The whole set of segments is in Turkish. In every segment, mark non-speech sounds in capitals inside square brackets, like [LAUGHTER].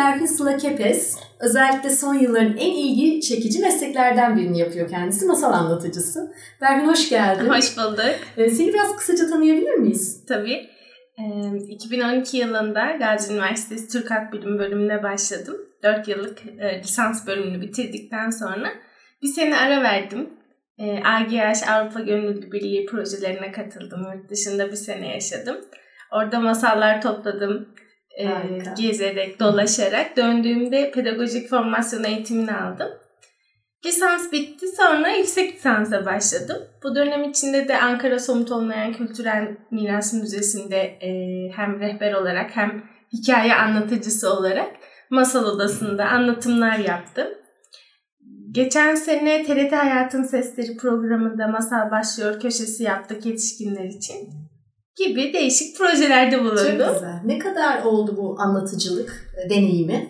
Berfin Sıla Kepes. Özellikle son yılların en ilgi çekici mesleklerden birini yapıyor kendisi. Masal anlatıcısı. Berfin hoş geldin. Hoş bulduk. Ee, Seni biraz kısaca tanıyabilir miyiz? Tabii. Ee, 2012 yılında Gazi Üniversitesi Türk Halk Bilimi bölümüne başladım. 4 yıllık e, lisans bölümünü bitirdikten sonra bir sene ara verdim. E, AGH Avrupa Gönüllü Birliği projelerine katıldım. Yurt dışında bir sene yaşadım. Orada masallar topladım. E, gezerek, dolaşarak. Döndüğümde pedagojik formasyon eğitimini aldım. Lisans bitti sonra yüksek lisansa başladım. Bu dönem içinde de Ankara Somut Olmayan Kültürel Miras Müzesi'nde e, hem rehber olarak hem hikaye anlatıcısı olarak masal odasında anlatımlar yaptım. Geçen sene TRT Hayatın Sesleri programında Masal Başlıyor köşesi yaptık yetişkinler için gibi değişik projelerde Çok bulundum. güzel. Ne kadar oldu bu anlatıcılık e, deneyimi?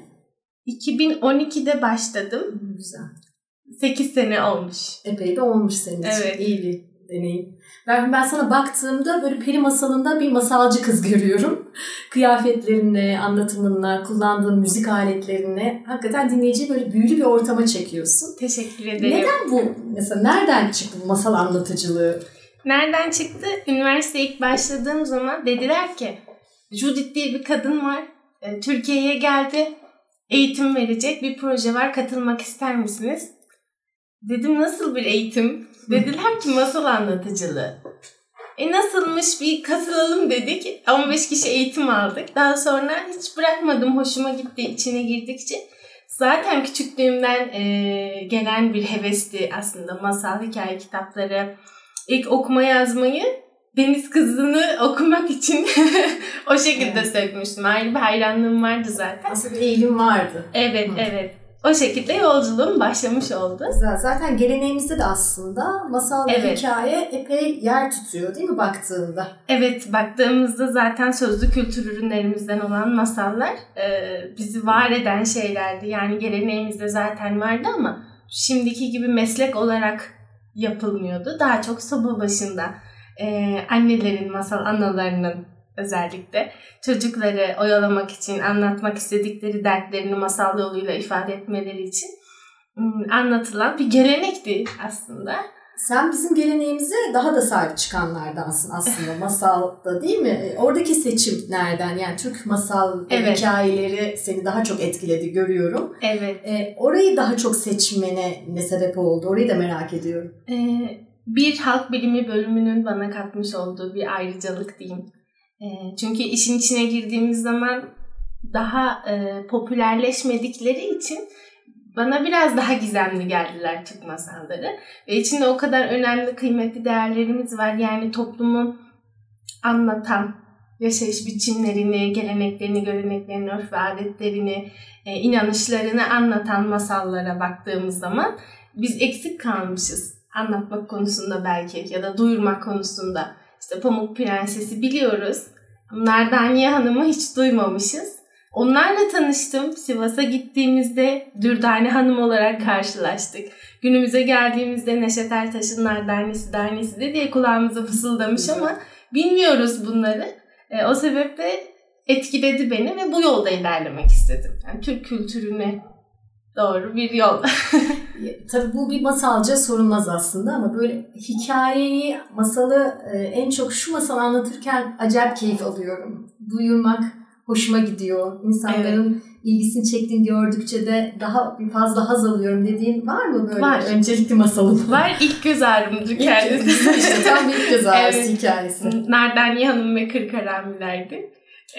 2012'de başladım. Güzel. 8 sene olmuş. Epey de olmuş senin için. Evet. İyi bir deneyim. Ben, ben sana baktığımda böyle peri masalında bir masalcı kız görüyorum. Kıyafetlerinle, anlatımınla, kullandığın müzik aletlerinle hakikaten dinleyiciyi böyle büyülü bir ortama çekiyorsun. Teşekkür ederim. Neden bu? Mesela nereden çıktı bu masal anlatıcılığı? Nereden çıktı? Üniversiteye ilk başladığım zaman dediler ki Judith diye bir kadın var. e, Türkiye'ye geldi. Eğitim verecek bir proje var. Katılmak ister misiniz? Dedim nasıl bir eğitim? [LAUGHS] Dediler ki masal anlatıcılığı. E nasılmış bir katılalım dedik. 15 kişi eğitim aldık. Daha sonra hiç bırakmadım. Hoşuma gitti içine girdikçe. Zaten küçüklüğümden e, gelen bir hevesti aslında masal hikaye kitapları. İlk okuma yazmayı Deniz Kızı'nı okumak için [LAUGHS] o şekilde Evet. sevmiştim. Ayrı bir hayranlığım vardı zaten. Aslında bir eğilim vardı. Evet, Hı. evet. O şekilde yolculuğum başlamış oldu. Güzel. Zaten geleneğimizde de aslında masal ve Evet. hikaye epey yer tutuyor değil mi baktığında? Evet, baktığımızda zaten sözlü kültür ürünlerimizden olan masallar e, bizi var eden şeylerdi. Yani geleneğimizde zaten vardı ama şimdiki gibi meslek olarak yapılmıyordu. Daha çok soba başında e, annelerin, masal analarının özellikle çocukları oyalamak için, anlatmak istedikleri dertlerini masal yoluyla ifade etmeleri için ım, anlatılan bir gelenekti aslında. Sen bizim geleneğimize daha da sahip çıkanlardansın aslında [LAUGHS] masalda değil mi? E, Oradaki seçim nereden? Yani Türk masal ve Evet. hikayeleri seni daha çok etkiledi görüyorum. Evet. E, orayı daha çok seçmene ne sebep oldu? Orayı da merak ediyorum. Ee, bir halk bilimi bölümünün bana katmış olduğu bir ayrıcalık diyeyim. Ee, çünkü işin içine girdiğimiz zaman daha e, popülerleşmedikleri için bana biraz daha gizemli geldiler Türk masalları. Ve içinde o kadar önemli, kıymetli değerlerimiz var. Yani toplumu anlatan, yaşayış biçimlerini, geleneklerini, göreneklerini, örf ve adetlerini, e, inanışlarını anlatan masallara baktığımız zaman biz eksik kalmışız anlatmak konusunda belki ya da duyurmak konusunda. İşte Pamuk Prenses'i biliyoruz. Nardaniye Hanım'ı hiç duymamışız. Onlarla tanıştım. Sivas'a gittiğimizde Dürdane Hanım olarak karşılaştık. Günümüze geldiğimizde Neşet Ertaş'ın Nardanesi Danesi de diye kulağımıza fısıldamış ama bilmiyoruz bunları. E, o sebeple etkiledi beni ve bu yolda ilerlemek istedim. Yani Türk kültürüne doğru bir yol. [LAUGHS] Tabii bu bir masalca sorulmaz aslında ama böyle hikayeyi, masalı e, en çok şu masal anlatırken acayip keyif alıyorum. Duyurmak hoşuma gidiyor. İnsanların ilgisini çektiğini gördükçe de daha bir fazla haz alıyorum dediğin var mı böyle Var. öncelikli masalın? Var ilk göz ağrımdır kendisi. İlk- işte tam bir göz ağrısı Evet. hikayesi. Nardaniye Hanım ve Kırk Haramiler'di.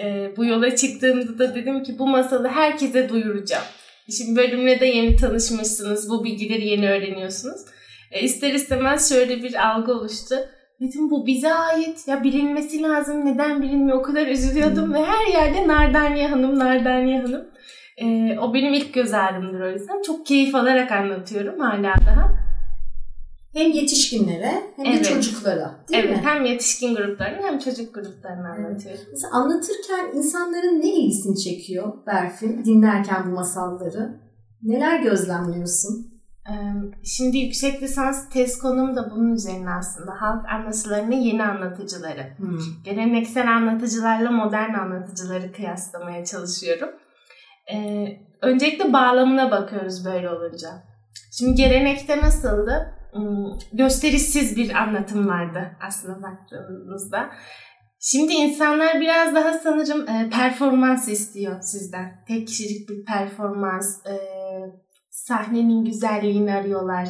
Ee, bu yola çıktığımda da dedim ki bu masalı herkese duyuracağım. Şimdi bölümle de yeni tanışmışsınız. Bu bilgileri yeni öğreniyorsunuz. E, ister istemez şöyle bir algı oluştu. Dedim bu bize ait. Ya bilinmesi lazım. Neden bilinmiyor? O kadar üzülüyordum ve her yerde Nardaniye Hanım, Nardaniye Hanım. E, o benim ilk göz ağrımdır o yüzden. Çok keyif alarak anlatıyorum hala daha. Hem yetişkinlere hem de Evet. çocuklara değil evet mi? hem yetişkin gruplarını hem çocuk gruplarını anlatıyorum. Mesela anlatırken insanların ne ilgisini çekiyor Berfin dinlerken bu masalları? Neler gözlemliyorsun? Şimdi yüksek lisans tez konum da bunun üzerine aslında. Halk anlatılarının yeni anlatıcıları. Hmm. Geleneksel anlatıcılarla modern anlatıcıları kıyaslamaya çalışıyorum. Ee, öncelikle bağlamına bakıyoruz böyle olunca. Şimdi gelenekte nasıldı? Hmm, gösterişsiz bir anlatım vardı aslında baktığımızda. Şimdi insanlar biraz daha sanırım performans istiyor sizden. Tek kişilik bir performans, sahnenin güzelliğini arıyorlar.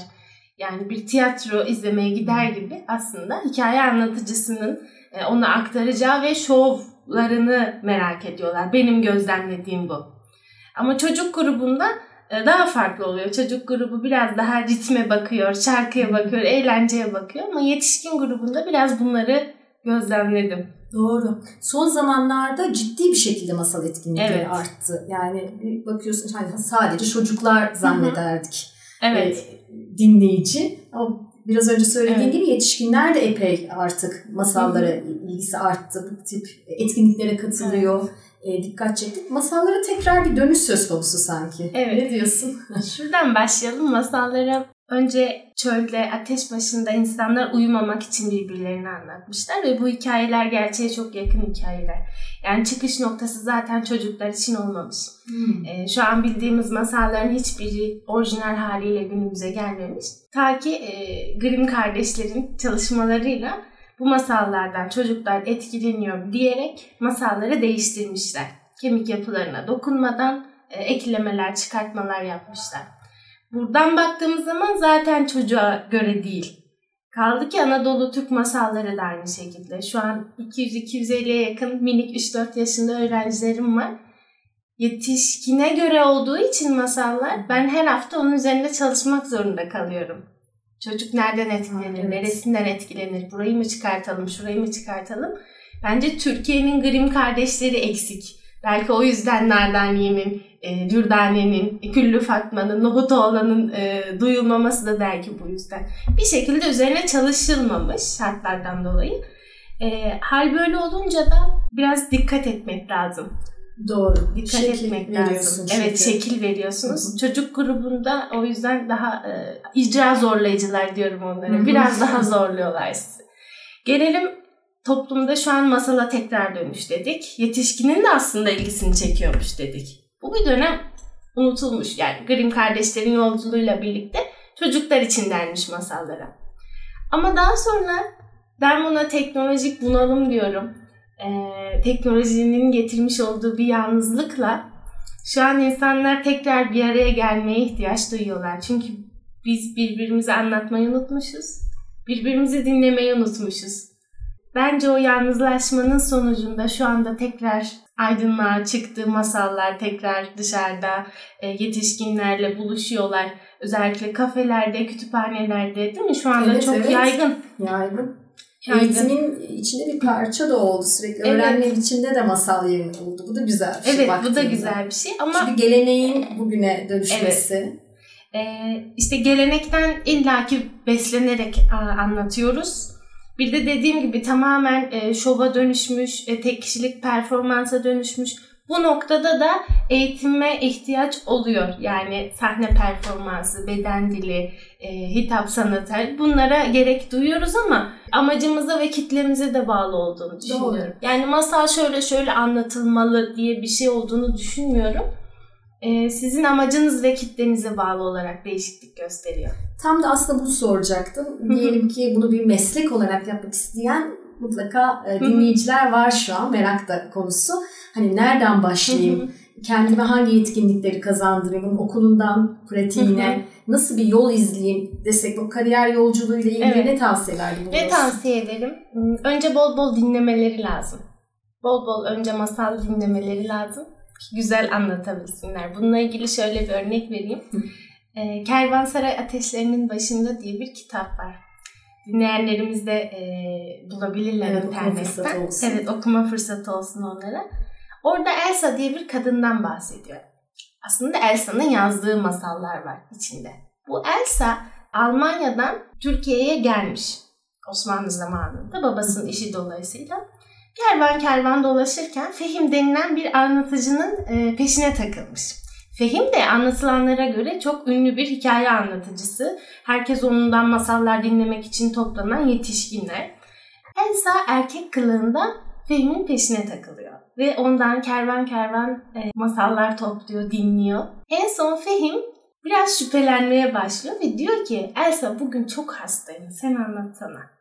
Yani bir tiyatro izlemeye gider gibi aslında hikaye anlatıcısının e, ona aktaracağı ve şovlarını merak ediyorlar. Benim gözlemlediğim bu. Ama çocuk grubunda e, daha farklı oluyor. Çocuk grubu biraz daha ritme bakıyor, şarkıya bakıyor, eğlenceye bakıyor ama yetişkin grubunda biraz bunları gözlemledim. Doğru. Son zamanlarda ciddi bir şekilde masal etkinlikleri evet. arttı. Yani bakıyorsun hani sadece çocuklar zannederdik. Evet. E, dinleyici. Ama biraz önce söylediğim evet. gibi yetişkinler de epey artık masallara Hı-hı. ilgisi arttı. Bu tip etkinliklere katılıyor. Evet e, dikkat çektik. Masallara tekrar bir dönüş söz konusu sanki. Evet. Ne diyorsun? Şuradan başlayalım. Masallara önce çölde, ateş başında insanlar uyumamak için birbirlerini anlatmışlar ve bu hikayeler gerçeğe çok yakın hikayeler. Yani çıkış noktası zaten çocuklar için olmamış. Hmm. E, şu an bildiğimiz masalların hiçbiri orijinal haliyle günümüze gelmemiş. Ta ki e, Grimm kardeşlerin çalışmalarıyla bu masallardan çocuklar etkileniyor diyerek masalları değiştirmişler. Kemik yapılarına dokunmadan e, eklemeler, çıkartmalar yapmışlar. Buradan baktığımız zaman zaten çocuğa göre değil. Kaldı ki Anadolu Türk masalları da aynı şekilde. Şu an 200-250'ye yakın minik 3-4 yaşında öğrencilerim var. Yetişkine göre olduğu için masallar ben her hafta onun üzerinde çalışmak zorunda kalıyorum. Çocuk nereden etkilenir, evet. neresinden etkilenir, burayı mı çıkartalım, şurayı mı çıkartalım? Bence Türkiye'nin Grimm kardeşleri eksik. Belki o yüzden Nardaniye'nin, e, Dürdane'nin, Küllü Fatma'nın, Nohutoğlan'ın e, duyulmaması da belki bu yüzden. Bir şekilde üzerine çalışılmamış şartlardan dolayı. E, hal böyle olunca da biraz dikkat etmek lazım. Doğru. Dikkat şekil etmek lazım. Çünkü. Evet şekil veriyorsunuz. Hı-hı. Çocuk grubunda o yüzden daha e, icra zorlayıcılar diyorum onlara. Hı-hı. Biraz daha zorluyorlar sizi. Gelelim toplumda şu an masala tekrar dönüş dedik. Yetişkinin de aslında ilgisini çekiyormuş dedik. Bu bir dönem unutulmuş yani Grimm kardeşlerin yolculuğuyla birlikte çocuklar için denmiş masallara. Ama daha sonra ben buna teknolojik bunalım diyorum e, teknolojinin getirmiş olduğu bir yalnızlıkla şu an insanlar tekrar bir araya gelmeye ihtiyaç duyuyorlar. Çünkü biz birbirimizi anlatmayı unutmuşuz. Birbirimizi dinlemeyi unutmuşuz. Bence o yalnızlaşmanın sonucunda şu anda tekrar aydınlığa çıktı masallar tekrar dışarıda e, yetişkinlerle buluşuyorlar. Özellikle kafelerde, kütüphanelerde değil mi? Şu anda evet, çok evet. yaygın. Yaygın. Eğitimin içinde bir parça da oldu sürekli. Evet. Öğrenme içinde de masal yeri oldu. Bu da güzel bir şey. Evet bu da güzel bir şey ama... Çünkü geleneğin bugüne dönüşmesi. Evet. Ee, işte gelenekten illaki beslenerek anlatıyoruz. Bir de dediğim gibi tamamen e, şova dönüşmüş, e, tek kişilik performansa dönüşmüş bu noktada da eğitime ihtiyaç oluyor. Yani sahne performansı, beden dili, e, hitap sanatı bunlara gerek duyuyoruz ama amacımıza ve kitlemize de bağlı olduğunu düşünüyorum. Doğru. Yani masal şöyle şöyle anlatılmalı diye bir şey olduğunu düşünmüyorum. E, sizin amacınız ve kitlenize bağlı olarak değişiklik gösteriyor. Tam da aslında bunu soracaktım. Diyelim ki bunu bir meslek olarak yapmak isteyen mutlaka e, dinleyiciler var şu an merak da konusu. Hani nereden başlayayım? Kendime hangi yetkinlikleri kazandırayım? Okulundan pratiğine nasıl bir yol izleyeyim desek o kariyer yolculuğuyla ilgili evet. ne tavsiyeler bulunur? Ne tavsiye ederim? Hmm, önce bol bol dinlemeleri lazım. Bol bol önce masal dinlemeleri lazım. Güzel anlatabilsinler. Bununla ilgili şöyle bir örnek vereyim. e, Kervansaray Ateşlerinin Başında diye bir kitap var dinleyenlerimiz de e, bulabilirler evet, internetten. Evet okuma fırsatı olsun onlara. Orada Elsa diye bir kadından bahsediyor. Aslında Elsa'nın yazdığı masallar var içinde. Bu Elsa Almanya'dan Türkiye'ye gelmiş. Osmanlı zamanında babasının işi dolayısıyla. Kervan kervan dolaşırken Fehim denilen bir anlatıcının e, peşine takılmış. Fehim de anlatılanlara göre çok ünlü bir hikaye anlatıcısı. Herkes onundan masallar dinlemek için toplanan yetişkinler. Elsa erkek kılığında Fehim'in peşine takılıyor. Ve ondan kervan kervan e, masallar topluyor, dinliyor. En son Fehim biraz şüphelenmeye başlıyor ve diyor ki Elsa bugün çok hastayım sen anlatsana.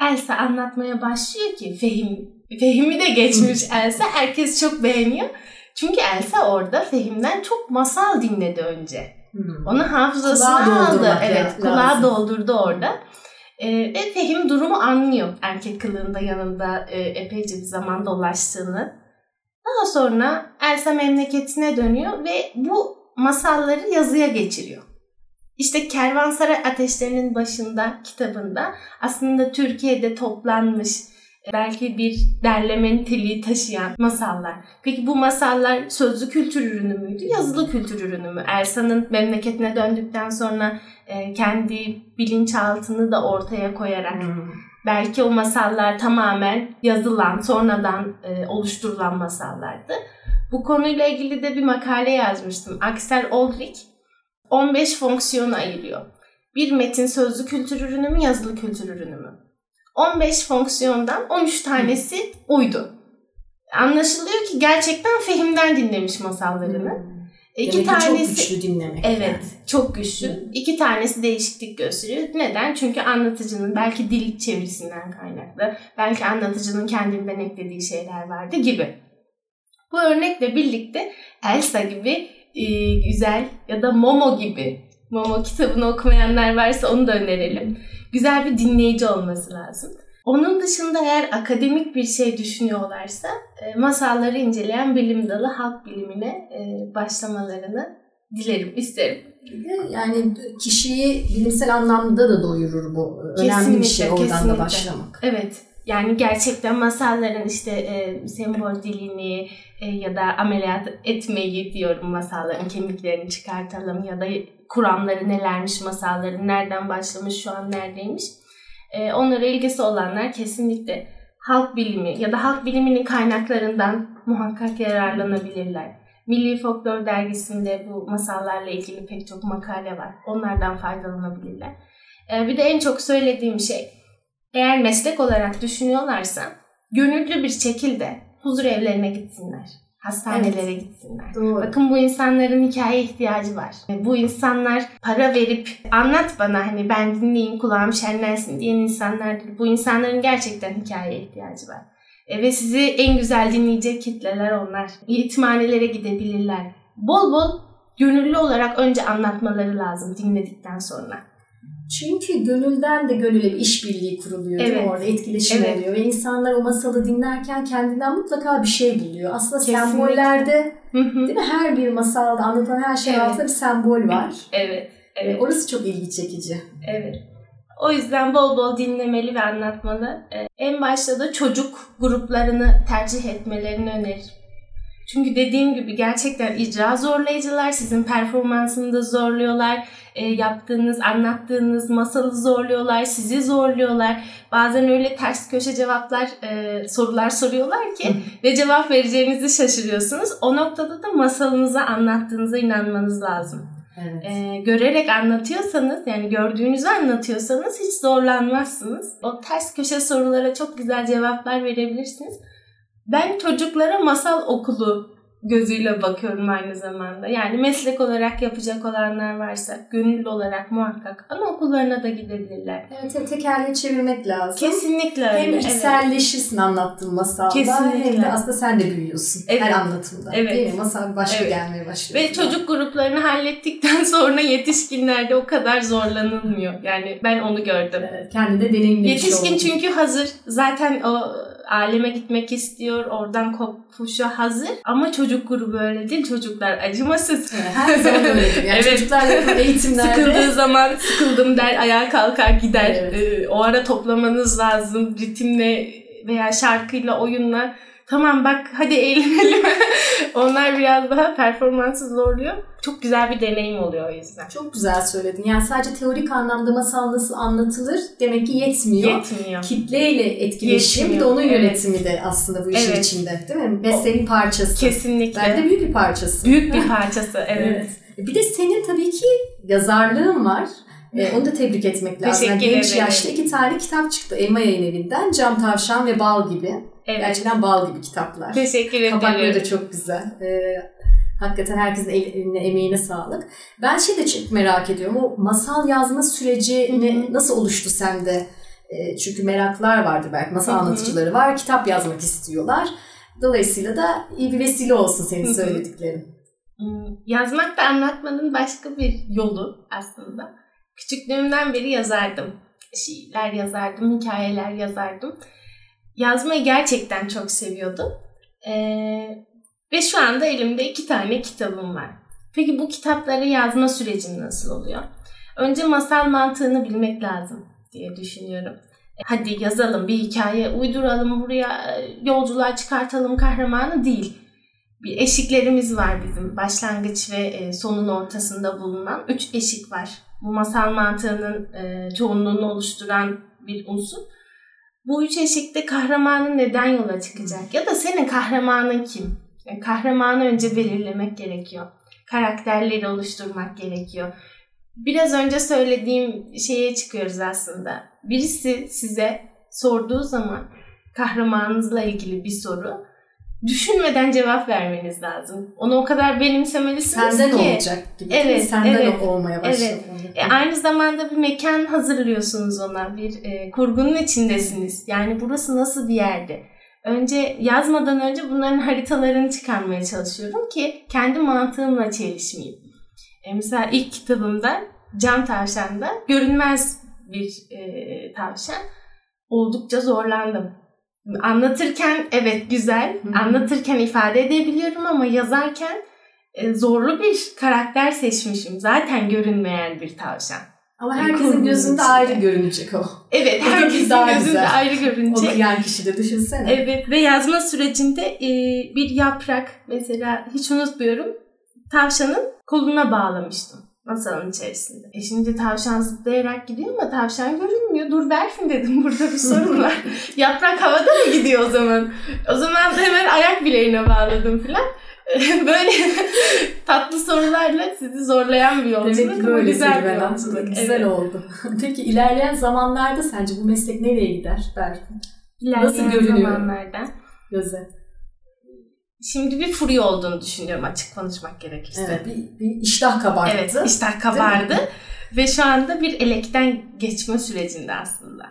Elsa anlatmaya başlıyor ki Fehim Fehim'i de geçmiş Elsa. Herkes çok beğeniyor. Çünkü Elsa orada Fehim'den çok masal dinledi önce. Hmm. Onu hafızasına aldı. Evet, kulağı doldurdu orada. Ee, ve Fehim durumu anlıyor. Erkek kılığında yanında e, epeyce bir zaman dolaştığını. Daha sonra Elsa memleketine dönüyor ve bu masalları yazıya geçiriyor. İşte Kervansaray Ateşlerinin başında kitabında aslında Türkiye'de toplanmış belki bir derleme niteliği taşıyan masallar. Peki bu masallar sözlü kültür ürünü müydü, yazılı kültür ürünü mü? Elsa'nın memleketine döndükten sonra e, kendi bilinçaltını da ortaya koyarak hmm. belki o masallar tamamen yazılan, sonradan e, oluşturulan masallardı. Bu konuyla ilgili de bir makale yazmıştım. Aksel Oldrich 15 fonksiyon ayırıyor. Bir metin sözlü kültür ürünü mü, yazılı kültür ürünü mü? 15 fonksiyondan 13 tanesi uydu. Anlaşılıyor ki gerçekten Fehim'den dinlemiş masallarını. Hmm. İki Demek tanesi çok güçlü dinlemek. Evet, yani. çok güçlü. Hmm. İki tanesi değişiklik gösteriyor. Neden? Çünkü anlatıcının belki dil çevirisinden kaynaklı, belki anlatıcının kendinden eklediği şeyler vardı gibi. Bu örnekle birlikte Elsa gibi e, güzel ya da Momo gibi Momo kitabını okumayanlar varsa onu da önerelim. Güzel bir dinleyici olması lazım. Onun dışında eğer akademik bir şey düşünüyorlarsa e, masalları inceleyen bilim dalı halk bilimine e, başlamalarını dilerim, isterim. Yani kişiyi bilimsel anlamda da doyurur bu. Önemli kesinlikle, bir şey oradan kesinlikle. da başlamak. Evet. Yani gerçekten masalların işte e, sembol dilini e, ya da ameliyat etmeyi diyorum masalların kemiklerini çıkartalım ya da kuramları nelermiş masalların nereden başlamış şu an neredeymiş. E, onlara ilgisi olanlar kesinlikle halk bilimi ya da halk biliminin kaynaklarından muhakkak yararlanabilirler. Milli Folklor dergisinde bu masallarla ilgili pek çok makale var. Onlardan faydalanabilirler. E, bir de en çok söylediğim şey eğer meslek olarak düşünüyorlarsa gönüllü bir şekilde huzur evlerine gitsinler. Hastanelere evet. gitsinler. Doğru. Bakın bu insanların hikaye ihtiyacı var. Bu insanlar para verip anlat bana hani ben dinleyeyim kulağım şenlensin diyen insanlar değil. Bu insanların gerçekten hikaye ihtiyacı var. E, ve sizi en güzel dinleyecek kitleler onlar. Yetimhanelere gidebilirler. Bol bol gönüllü olarak önce anlatmaları lazım dinledikten sonra. Çünkü gönülden de gönüle bir işbirliği kuruluyor evet. orada etkileşim evet. oluyor ve insanlar o masalı dinlerken kendinden mutlaka bir şey buluyor. Aslında Kesinlikle. sembollerde değil mi her bir masalda anlatılan her şey evet. altında bir sembol var. [LAUGHS] Evet. evet. Orası çok ilgi çekici. Evet. O yüzden bol bol dinlemeli ve anlatmalı. Ee, en başta da çocuk gruplarını tercih etmelerini öneririm. Çünkü dediğim gibi gerçekten icra zorlayıcılar. Sizin performansını da zorluyorlar. E, yaptığınız, anlattığınız masalı zorluyorlar. Sizi zorluyorlar. Bazen öyle ters köşe cevaplar, e, sorular soruyorlar ki ve cevap vereceğinizi şaşırıyorsunuz. O noktada da masalınıza, anlattığınıza inanmanız lazım. Evet. E, görerek anlatıyorsanız yani gördüğünüzü anlatıyorsanız hiç zorlanmazsınız. O ters köşe sorulara çok güzel cevaplar verebilirsiniz. Ben çocuklara masal okulu gözüyle bakıyorum aynı zamanda. Yani meslek olarak yapacak olanlar varsa gönüllü olarak muhakkak anaokullarına da gidebilirler. Evet, tekerleği çevirmek lazım. Kesinlikle öyle. Hem içselleşirsin evet. anlattığın masalda Kesinlikle. hem de aslında sen de büyüyorsun evet. her anlatımda. Evet. Değil mi? Masal başka evet. gelmeye başlıyor. Ve çocuk gruplarını hallettikten [LAUGHS] sonra yetişkinlerde o kadar zorlanılmıyor. Yani ben onu gördüm. Evet, kendi de deneyimlemiş Yetişkin oldum. çünkü hazır. Zaten o aleme gitmek istiyor. Oradan kopuşa hazır. Ama çocuk grubu öyle değil. Çocuklar acımasız. her zaman [LAUGHS] öyledir. Yani evet. Çocuklarla [LAUGHS] eğitimlerde. Sıkıldığı zaman sıkıldım der. Ayağa kalkar gider. Evet. Ee, o ara toplamanız lazım. Ritimle veya şarkıyla, oyunla tamam bak hadi eğlenelim. [LAUGHS] Onlar biraz daha performansı zorluyor. Çok güzel bir deneyim oluyor o yüzden. Çok güzel söyledin. Yani sadece teorik anlamda masal nasıl anlatılır demek ki yetmiyor. Yetmiyor. Kitleyle etkileşim bir de Yetmiyor, onun evet. yönetimi de aslında bu işin Evet. içinde. Değil mi? Mesleğin parçası. Kesinlikle. Belki de büyük bir parçası. Büyük bir parçası evet. Evet. Bir de senin tabii ki yazarlığın var. Ee, onu da tebrik etmek lazım. Yani Teşekkür genç ederim. yaşta iki tane kitap çıktı. Elma Yayın Evi'nden Cam Tavşan ve Bal gibi. Evet. Gerçekten bal gibi kitaplar. Teşekkür Kapakları ederim. da çok güzel. Ee, hakikaten herkesin el- eline, emeğine sağlık. Ben şey de çok merak ediyorum. O masal yazma süreci ne, nasıl oluştu sende? Ee, çünkü meraklar vardır belki. Masal Hı hı. anlatıcıları var. Kitap yazmak istiyorlar. Dolayısıyla da iyi bir vesile olsun senin söylediklerin. Hmm, Yazmak da anlatmanın başka bir yolu aslında. Küçüklüğümden beri yazardım. Şiirler yazardım, hikayeler yazardım. Yazmayı gerçekten çok seviyordum. Ee, ve şu anda elimde iki tane kitabım var. Peki bu kitapları yazma süreci nasıl oluyor? Önce masal mantığını bilmek lazım diye düşünüyorum. Hadi yazalım, bir hikaye uyduralım, buraya e, yolculuğa çıkartalım kahramanı değil bir eşiklerimiz var bizim. Başlangıç ve e, sonun ortasında bulunan üç eşik var. Bu masal mantığının e, çoğunluğunu oluşturan bir unsur. Bu üç eşikte kahramanın neden yola çıkacak? Ya da senin kahramanın kim? Yani kahramanı önce belirlemek gerekiyor. Karakterleri oluşturmak gerekiyor. Biraz önce söylediğim şeye çıkıyoruz aslında. Birisi size sorduğu zaman kahramanınızla ilgili bir soru düşünmeden cevap vermeniz lazım. Onu o kadar benimsemelisiniz Senden ki. olacak gibi. değil mi? Evet, Senden evet, olmaya başlıyor. E, aynı zamanda bir mekan hazırlıyorsunuz ona. Bir e, kurgunun içindesiniz. Yani burası nasıl bir yerde? Önce yazmadan önce bunların [LAUGHS] haritalarını çıkarmaya çalışıyorum ki kendi mantığımla çelişmeyeyim. E, mesela ilk kitabımda Can Tavşan'da görünmez bir e, tavşan. Oldukça zorlandım. Anlatırken evet güzel, Hı hı. anlatırken ifade edebiliyorum ama yazarken e, zorlu bir karakter seçmişim. Zaten görünmeyen bir tavşan. Ama Yani herkesin gözünde içinde. ayrı görünecek o. Evet, [LAUGHS] O herkesin daha gözünde güzel. ayrı görünecek. yan kişi de düşünsene. Evet ve yazma sürecinde e, bir yaprak mesela hiç unutmuyorum tavşanın koluna bağlamıştım masanın içerisinde. E şimdi tavşan zıplayarak gidiyor ama tavşan görünmüyor. Dur Berfin dedim burada bir sorun var. [LAUGHS] Yaprak havada mı gidiyor o zaman? O zaman da hemen ayak bileğine bağladım filan. [LAUGHS] Böyle [LAUGHS] tatlı sorularla sizi zorlayan bir yolculuk. Demek ki ama böyle güzel yolculuk. aslında. Güzel Evet. oldu. Peki ilerleyen zamanlarda sence bu meslek nereye gider Berfin? İlerleyen Nasıl görünüyor? zamanlarda. Göze. Şimdi bir furya olduğunu düşünüyorum açık konuşmak gerekirse. Evet, bir, bir iştah kabarttı. Evet, iştah kabardı. Ve şu anda bir elekten geçme sürecinde aslında.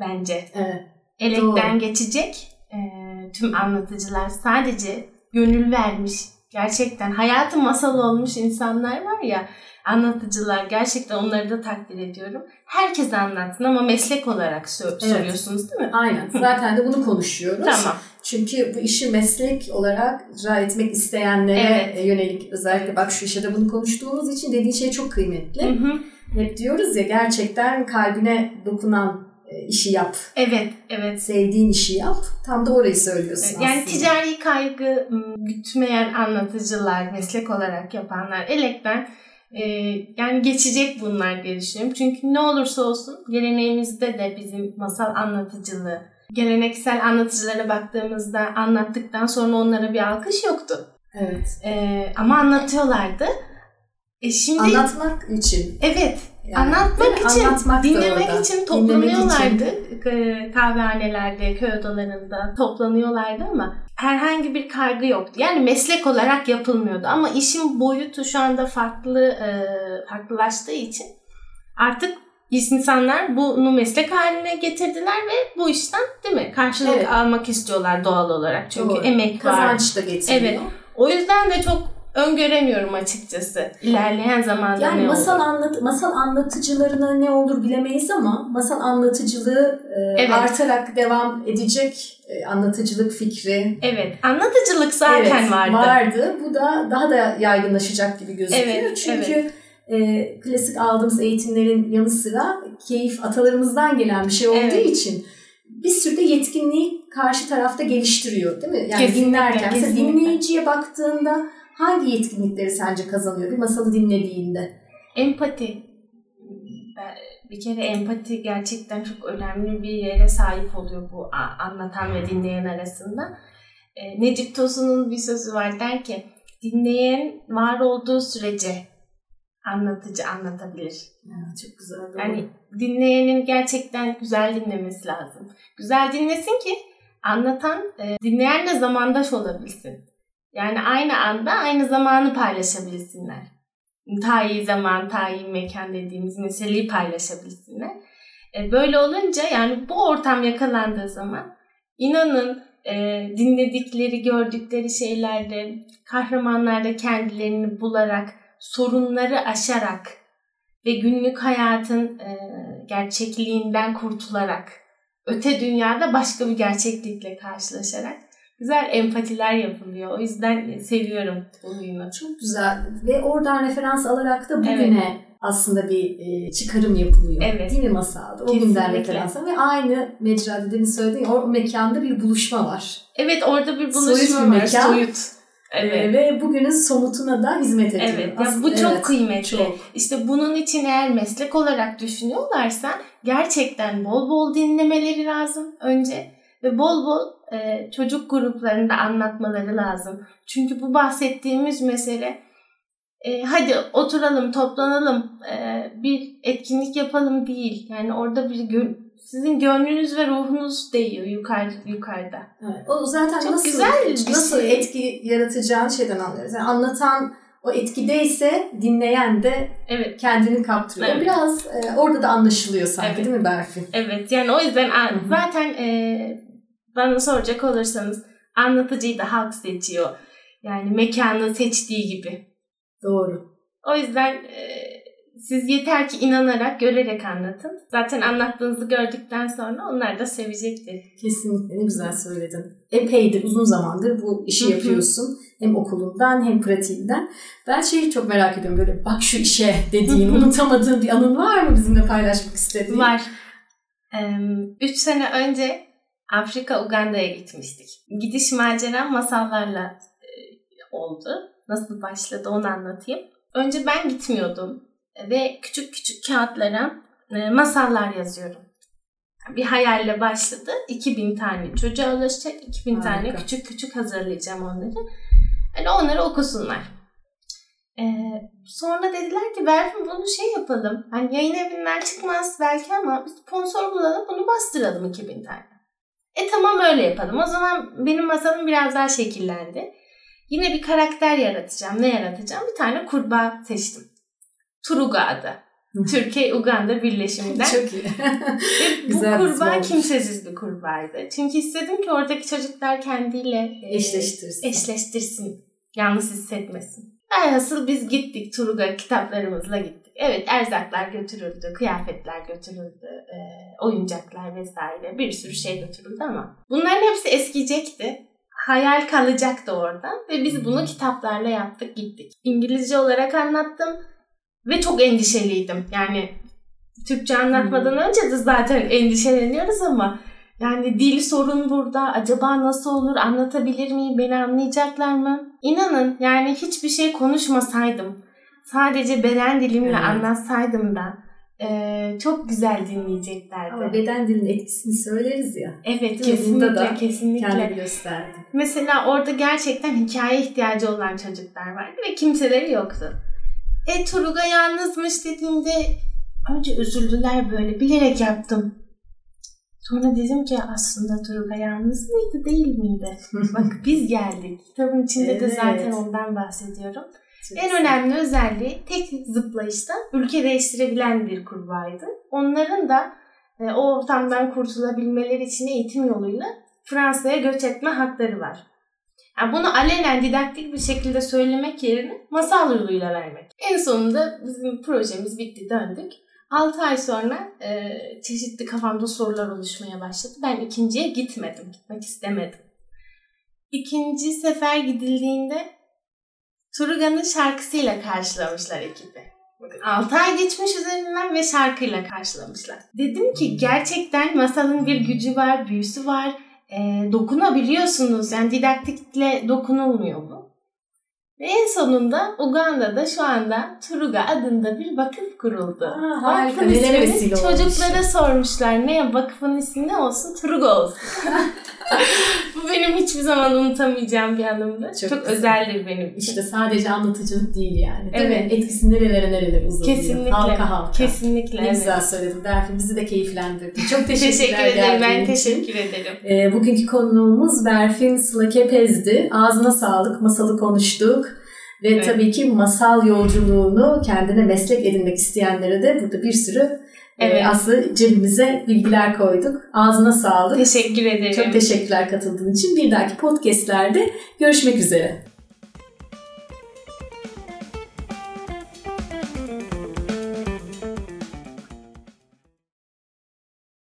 Bence. Evet. Elekten Doğru. geçecek. Ee, tüm anlatıcılar sadece gönül vermiş. Gerçekten hayatı masal olmuş insanlar var ya anlatıcılar gerçekten onları da takdir ediyorum. Herkes anlatsın ama meslek olarak sor- Evet. soruyorsunuz değil mi? Aynen. Zaten de bunu konuşuyoruz. Tamam. Çünkü bu işi meslek olarak icra etmek isteyenlere Evet. e, yönelik özellikle bak şu işe de bunu konuştuğumuz için dediğin şey çok kıymetli. Hı hı. Hep diyoruz ya gerçekten kalbine dokunan e, işi yap. Evet, evet. Sevdiğin işi yap. Tam da orayı söylüyorsun Yani aslında. ticari kaygı gütmeyen anlatıcılar, meslek olarak yapanlar elekten e, yani geçecek bunlar diye düşünüyorum. Çünkü ne olursa olsun geleneğimizde de bizim masal anlatıcılığı, geleneksel anlatıcılara baktığımızda anlattıktan sonra onlara bir alkış yoktu. Evet. E, ama anlatıyorlardı. E şimdi Anlatmak için. evet Yani, Anlatmak mi? için, Anlatmak dinlemek için Dinlemek toplanıyorlardı. için. Ee, Kahvehanelerde, köy odalarında toplanıyorlardı ama herhangi bir kaygı yoktu. Yani meslek olarak yapılmıyordu ama işin boyutu şu anda farklı e, farklılaştığı için artık insanlar bunu meslek haline getirdiler ve bu işten değil mi karşılık Evet. almak istiyorlar doğal olarak. Çünkü Doğru. emek var. Kazanç da getiriyor. Evet. O yüzden de çok öngöremiyorum açıkçası. İlerleyen zamanda Yani ne masal olur. anlat masal anlatıcılarına ne olur bilemeyiz ama masal anlatıcılığı e, Evet. artarak devam edecek e, anlatıcılık fikri Evet, anlatıcılık zaten evet, vardı. vardı. Bu da daha da yaygınlaşacak gibi gözüküyor. Evet, Çünkü e, klasik aldığımız eğitimlerin yanı sıra keyif atalarımızdan gelen bir şey olduğu Evet. için bir sürü de yetkinliği karşı tarafta geliştiriyor değil mi? Yani Kesinlikle, dinlerken. Mesela kesinlikle. dinleyiciye baktığında hangi yetkinlikleri sence kazanıyor bir masalı dinlediğinde? Empati. Bir kere empati gerçekten çok önemli bir yere sahip oluyor bu anlatan ve dinleyen arasında. E, Necip Tosun'un bir sözü var der ki dinleyen var olduğu sürece anlatıcı anlatabilir. Ya, çok güzel. doğru. Yani dinleyenin gerçekten güzel dinlemesi lazım. Güzel dinlesin ki anlatan e, dinleyenle zamandaş olabilsin. Yani aynı anda aynı zamanı paylaşabilsinler. Tayi zaman, tayi mekan dediğimiz meseleyi paylaşabilsinler. E, böyle olunca yani bu ortam yakalandığı zaman inanın e, dinledikleri, gördükleri şeylerde, kahramanlarda kendilerini bularak, sorunları aşarak ve günlük hayatın e, gerçekliğinden kurtularak, öte dünyada başka bir gerçeklikle karşılaşarak güzel empatiler yapılıyor. O yüzden seviyorum bu oyunu. Çok güzel ve oradan referans alarak da bugüne aslında bir e, çıkarım yapılıyor. Evet. Değil mi masalda? O Kesinlikle. günden referans ve aynı mecrada demin söylediğin o mekanda bir buluşma var. Evet orada bir Soyut buluşma bir var. mekan. Soyut. Evet. E, ve bugünün somutuna da hizmet ediyor. Evet. Ya Aslında- bu çok evet, kıymetli. çok. İşte bunun için eğer meslek olarak düşünüyorlarsa gerçekten bol bol dinlemeleri lazım önce ve bol bol e, çocuk gruplarında anlatmaları lazım. Çünkü bu bahsettiğimiz mesele e, hadi oturalım, toplanalım, e, bir etkinlik yapalım değil. Yani orada bir gö- sizin gönlünüz ve ruhunuz değiyor yukarı yukarıda. Evet. O zaten Çok nasıl güzel bir nasıl şey. etki yaratacağını şeyden anlıyoruz. Yani anlatan o etkideyse dinleyen de Evet. kendini kaptırıyor. Evet. Biraz e, orada da anlaşılıyor sanki Evet. değil mi Berfi? Evet yani o yüzden a- Hı hı. zaten e, bana soracak olursanız anlatıcıyı da halk seçiyor. Yani mekanı seçtiği gibi. Doğru. O yüzden e, siz yeter ki inanarak, görerek anlatın. Zaten anlattığınızı gördükten sonra onlar da sevecektir. Kesinlikle ne güzel söyledin. Epeydir uzun zamandır bu işi yapıyorsun. Hem okulundan hem pratiğinden. Ben şeyi çok merak ediyorum böyle bak şu işe dediğin, unutamadığın bir anın var mı bizimle paylaşmak istediğin? Var. Üç sene önce Afrika, Uganda'ya gitmiştik. Gidiş maceram masallarla e, oldu. Nasıl başladı onu anlatayım. Önce ben gitmiyordum ve küçük küçük kağıtlara e, masallar yazıyorum. Bir hayalle başladı. 2000 tane çocuğa ulaşacak. 2000 tane Harika. küçük küçük hazırlayacağım onları. Yani onları okusunlar. Ee, sonra dediler ki Berfin bunu şey yapalım. Hani yayın evinden çıkmaz belki ama sponsor bulalım bunu bastıralım 2000 tane. E tamam öyle yapalım. O zaman benim masalım biraz daha şekillendi. Yine bir karakter yaratacağım. Ne yaratacağım? Bir tane kurbağa seçtim. Turuga adı. Türkiye-Uganda birleşiminden. [LAUGHS] Çok iyi. Ve bu Güzel kurbağa kimsesiz bir kurbağaydı. Çünkü istedim ki oradaki çocuklar kendiyle e, Eşleştirsin. eşleştirsin. Yalnız hissetmesin. Velhasıl biz gittik Turga kitaplarımızla gittik. Evet erzaklar götürüldü, kıyafetler götürüldü, e, oyuncaklar vesaire bir sürü şey götürüldü ama bunların hepsi eskiyecekti. Hayal kalacaktı orada ve biz bunu kitaplarla yaptık gittik. İngilizce olarak anlattım ve çok endişeliydim. Yani Türkçe anlatmadan önce de zaten endişeleniyoruz ama yani dil sorun burada. Acaba nasıl olur? Anlatabilir miyim? Beni anlayacaklar mı? İnanın yani hiçbir şey konuşmasaydım. Sadece beden dilimle Evet. anlatsaydım da eee, çok güzel dinleyeceklerdi. Ama beden dilinin etkisini söyleriz ya. evet Değil kesinlikle da kesinlikle. Kendini gösterdi. Mesela orada gerçekten hikaye ihtiyacı olan çocuklar vardı ve kimseleri yoktu. E Turuga yalnızmış dediğimde önce üzüldüler böyle bilerek yaptım. Sonra dedim ki aslında Turuga yalnız mıydı değil miydi? [LAUGHS] Bak biz geldik. Kitabın içinde de Evet. zaten ondan bahsediyorum. Çok En önemli özelliği tek zıplayışta ülke değiştirebilen bir kurbağaydı. Onların da e, o ortamdan kurtulabilmeleri için eğitim yoluyla Fransa'ya göç etme hakları var. Yani bunu alenen didaktik bir şekilde söylemek yerine masal yoluyla vermek. En sonunda bizim projemiz bitti döndük. 6 ay sonra e, çeşitli kafamda sorular oluşmaya başladı. Ben ikinciye gitmedim. Gitmek istemedim. İkinci sefer gidildiğinde Turuga'nın şarkısıyla karşılamışlar ekibi. Bakın 6 ay geçmiş üzerinden ve şarkıyla karşılamışlar. Dedim ki gerçekten masalın bir gücü var, büyüsü var. E, dokunabiliyorsunuz. Yani didaktikle dokunulmuyor bu. Ve en sonunda Uganda'da şu anda Turuga adında bir vakıf kuruldu. Aa, harika. Vesile Çocuklara olmuş. sormuşlar ne vakıfın ismi ne olsun? Turuga olsun. [LAUGHS] Bu benim hiçbir zaman unutamayacağım bir anımdı. Çok, Çok özeldir benim için. İşte sadece anlatıcılık değil yani. Değil evet. Mi? Etkisi nerelere nerelere uzanıyor. Kesinlikle. Halka halka. Kesinlikle. Ne evet. güzel söyledin. Berfin bizi de keyiflendirdi. Çok [LAUGHS] teşekkürler Teşekkür ederim. Ben teşekkür ederim. Ee, bugünkü konuğumuz Berfin Slakepez'di. Ağzına sağlık. Masalı konuştuk. Ve evet. tabii ki masal yolculuğunu kendine meslek edinmek isteyenlere de burada bir sürü e, evet. aslında cebimize bilgiler koyduk. Ağzına sağlık. Teşekkür ederim. Çok teşekkürler katıldığın için. Bir dahaki podcastlerde görüşmek üzere.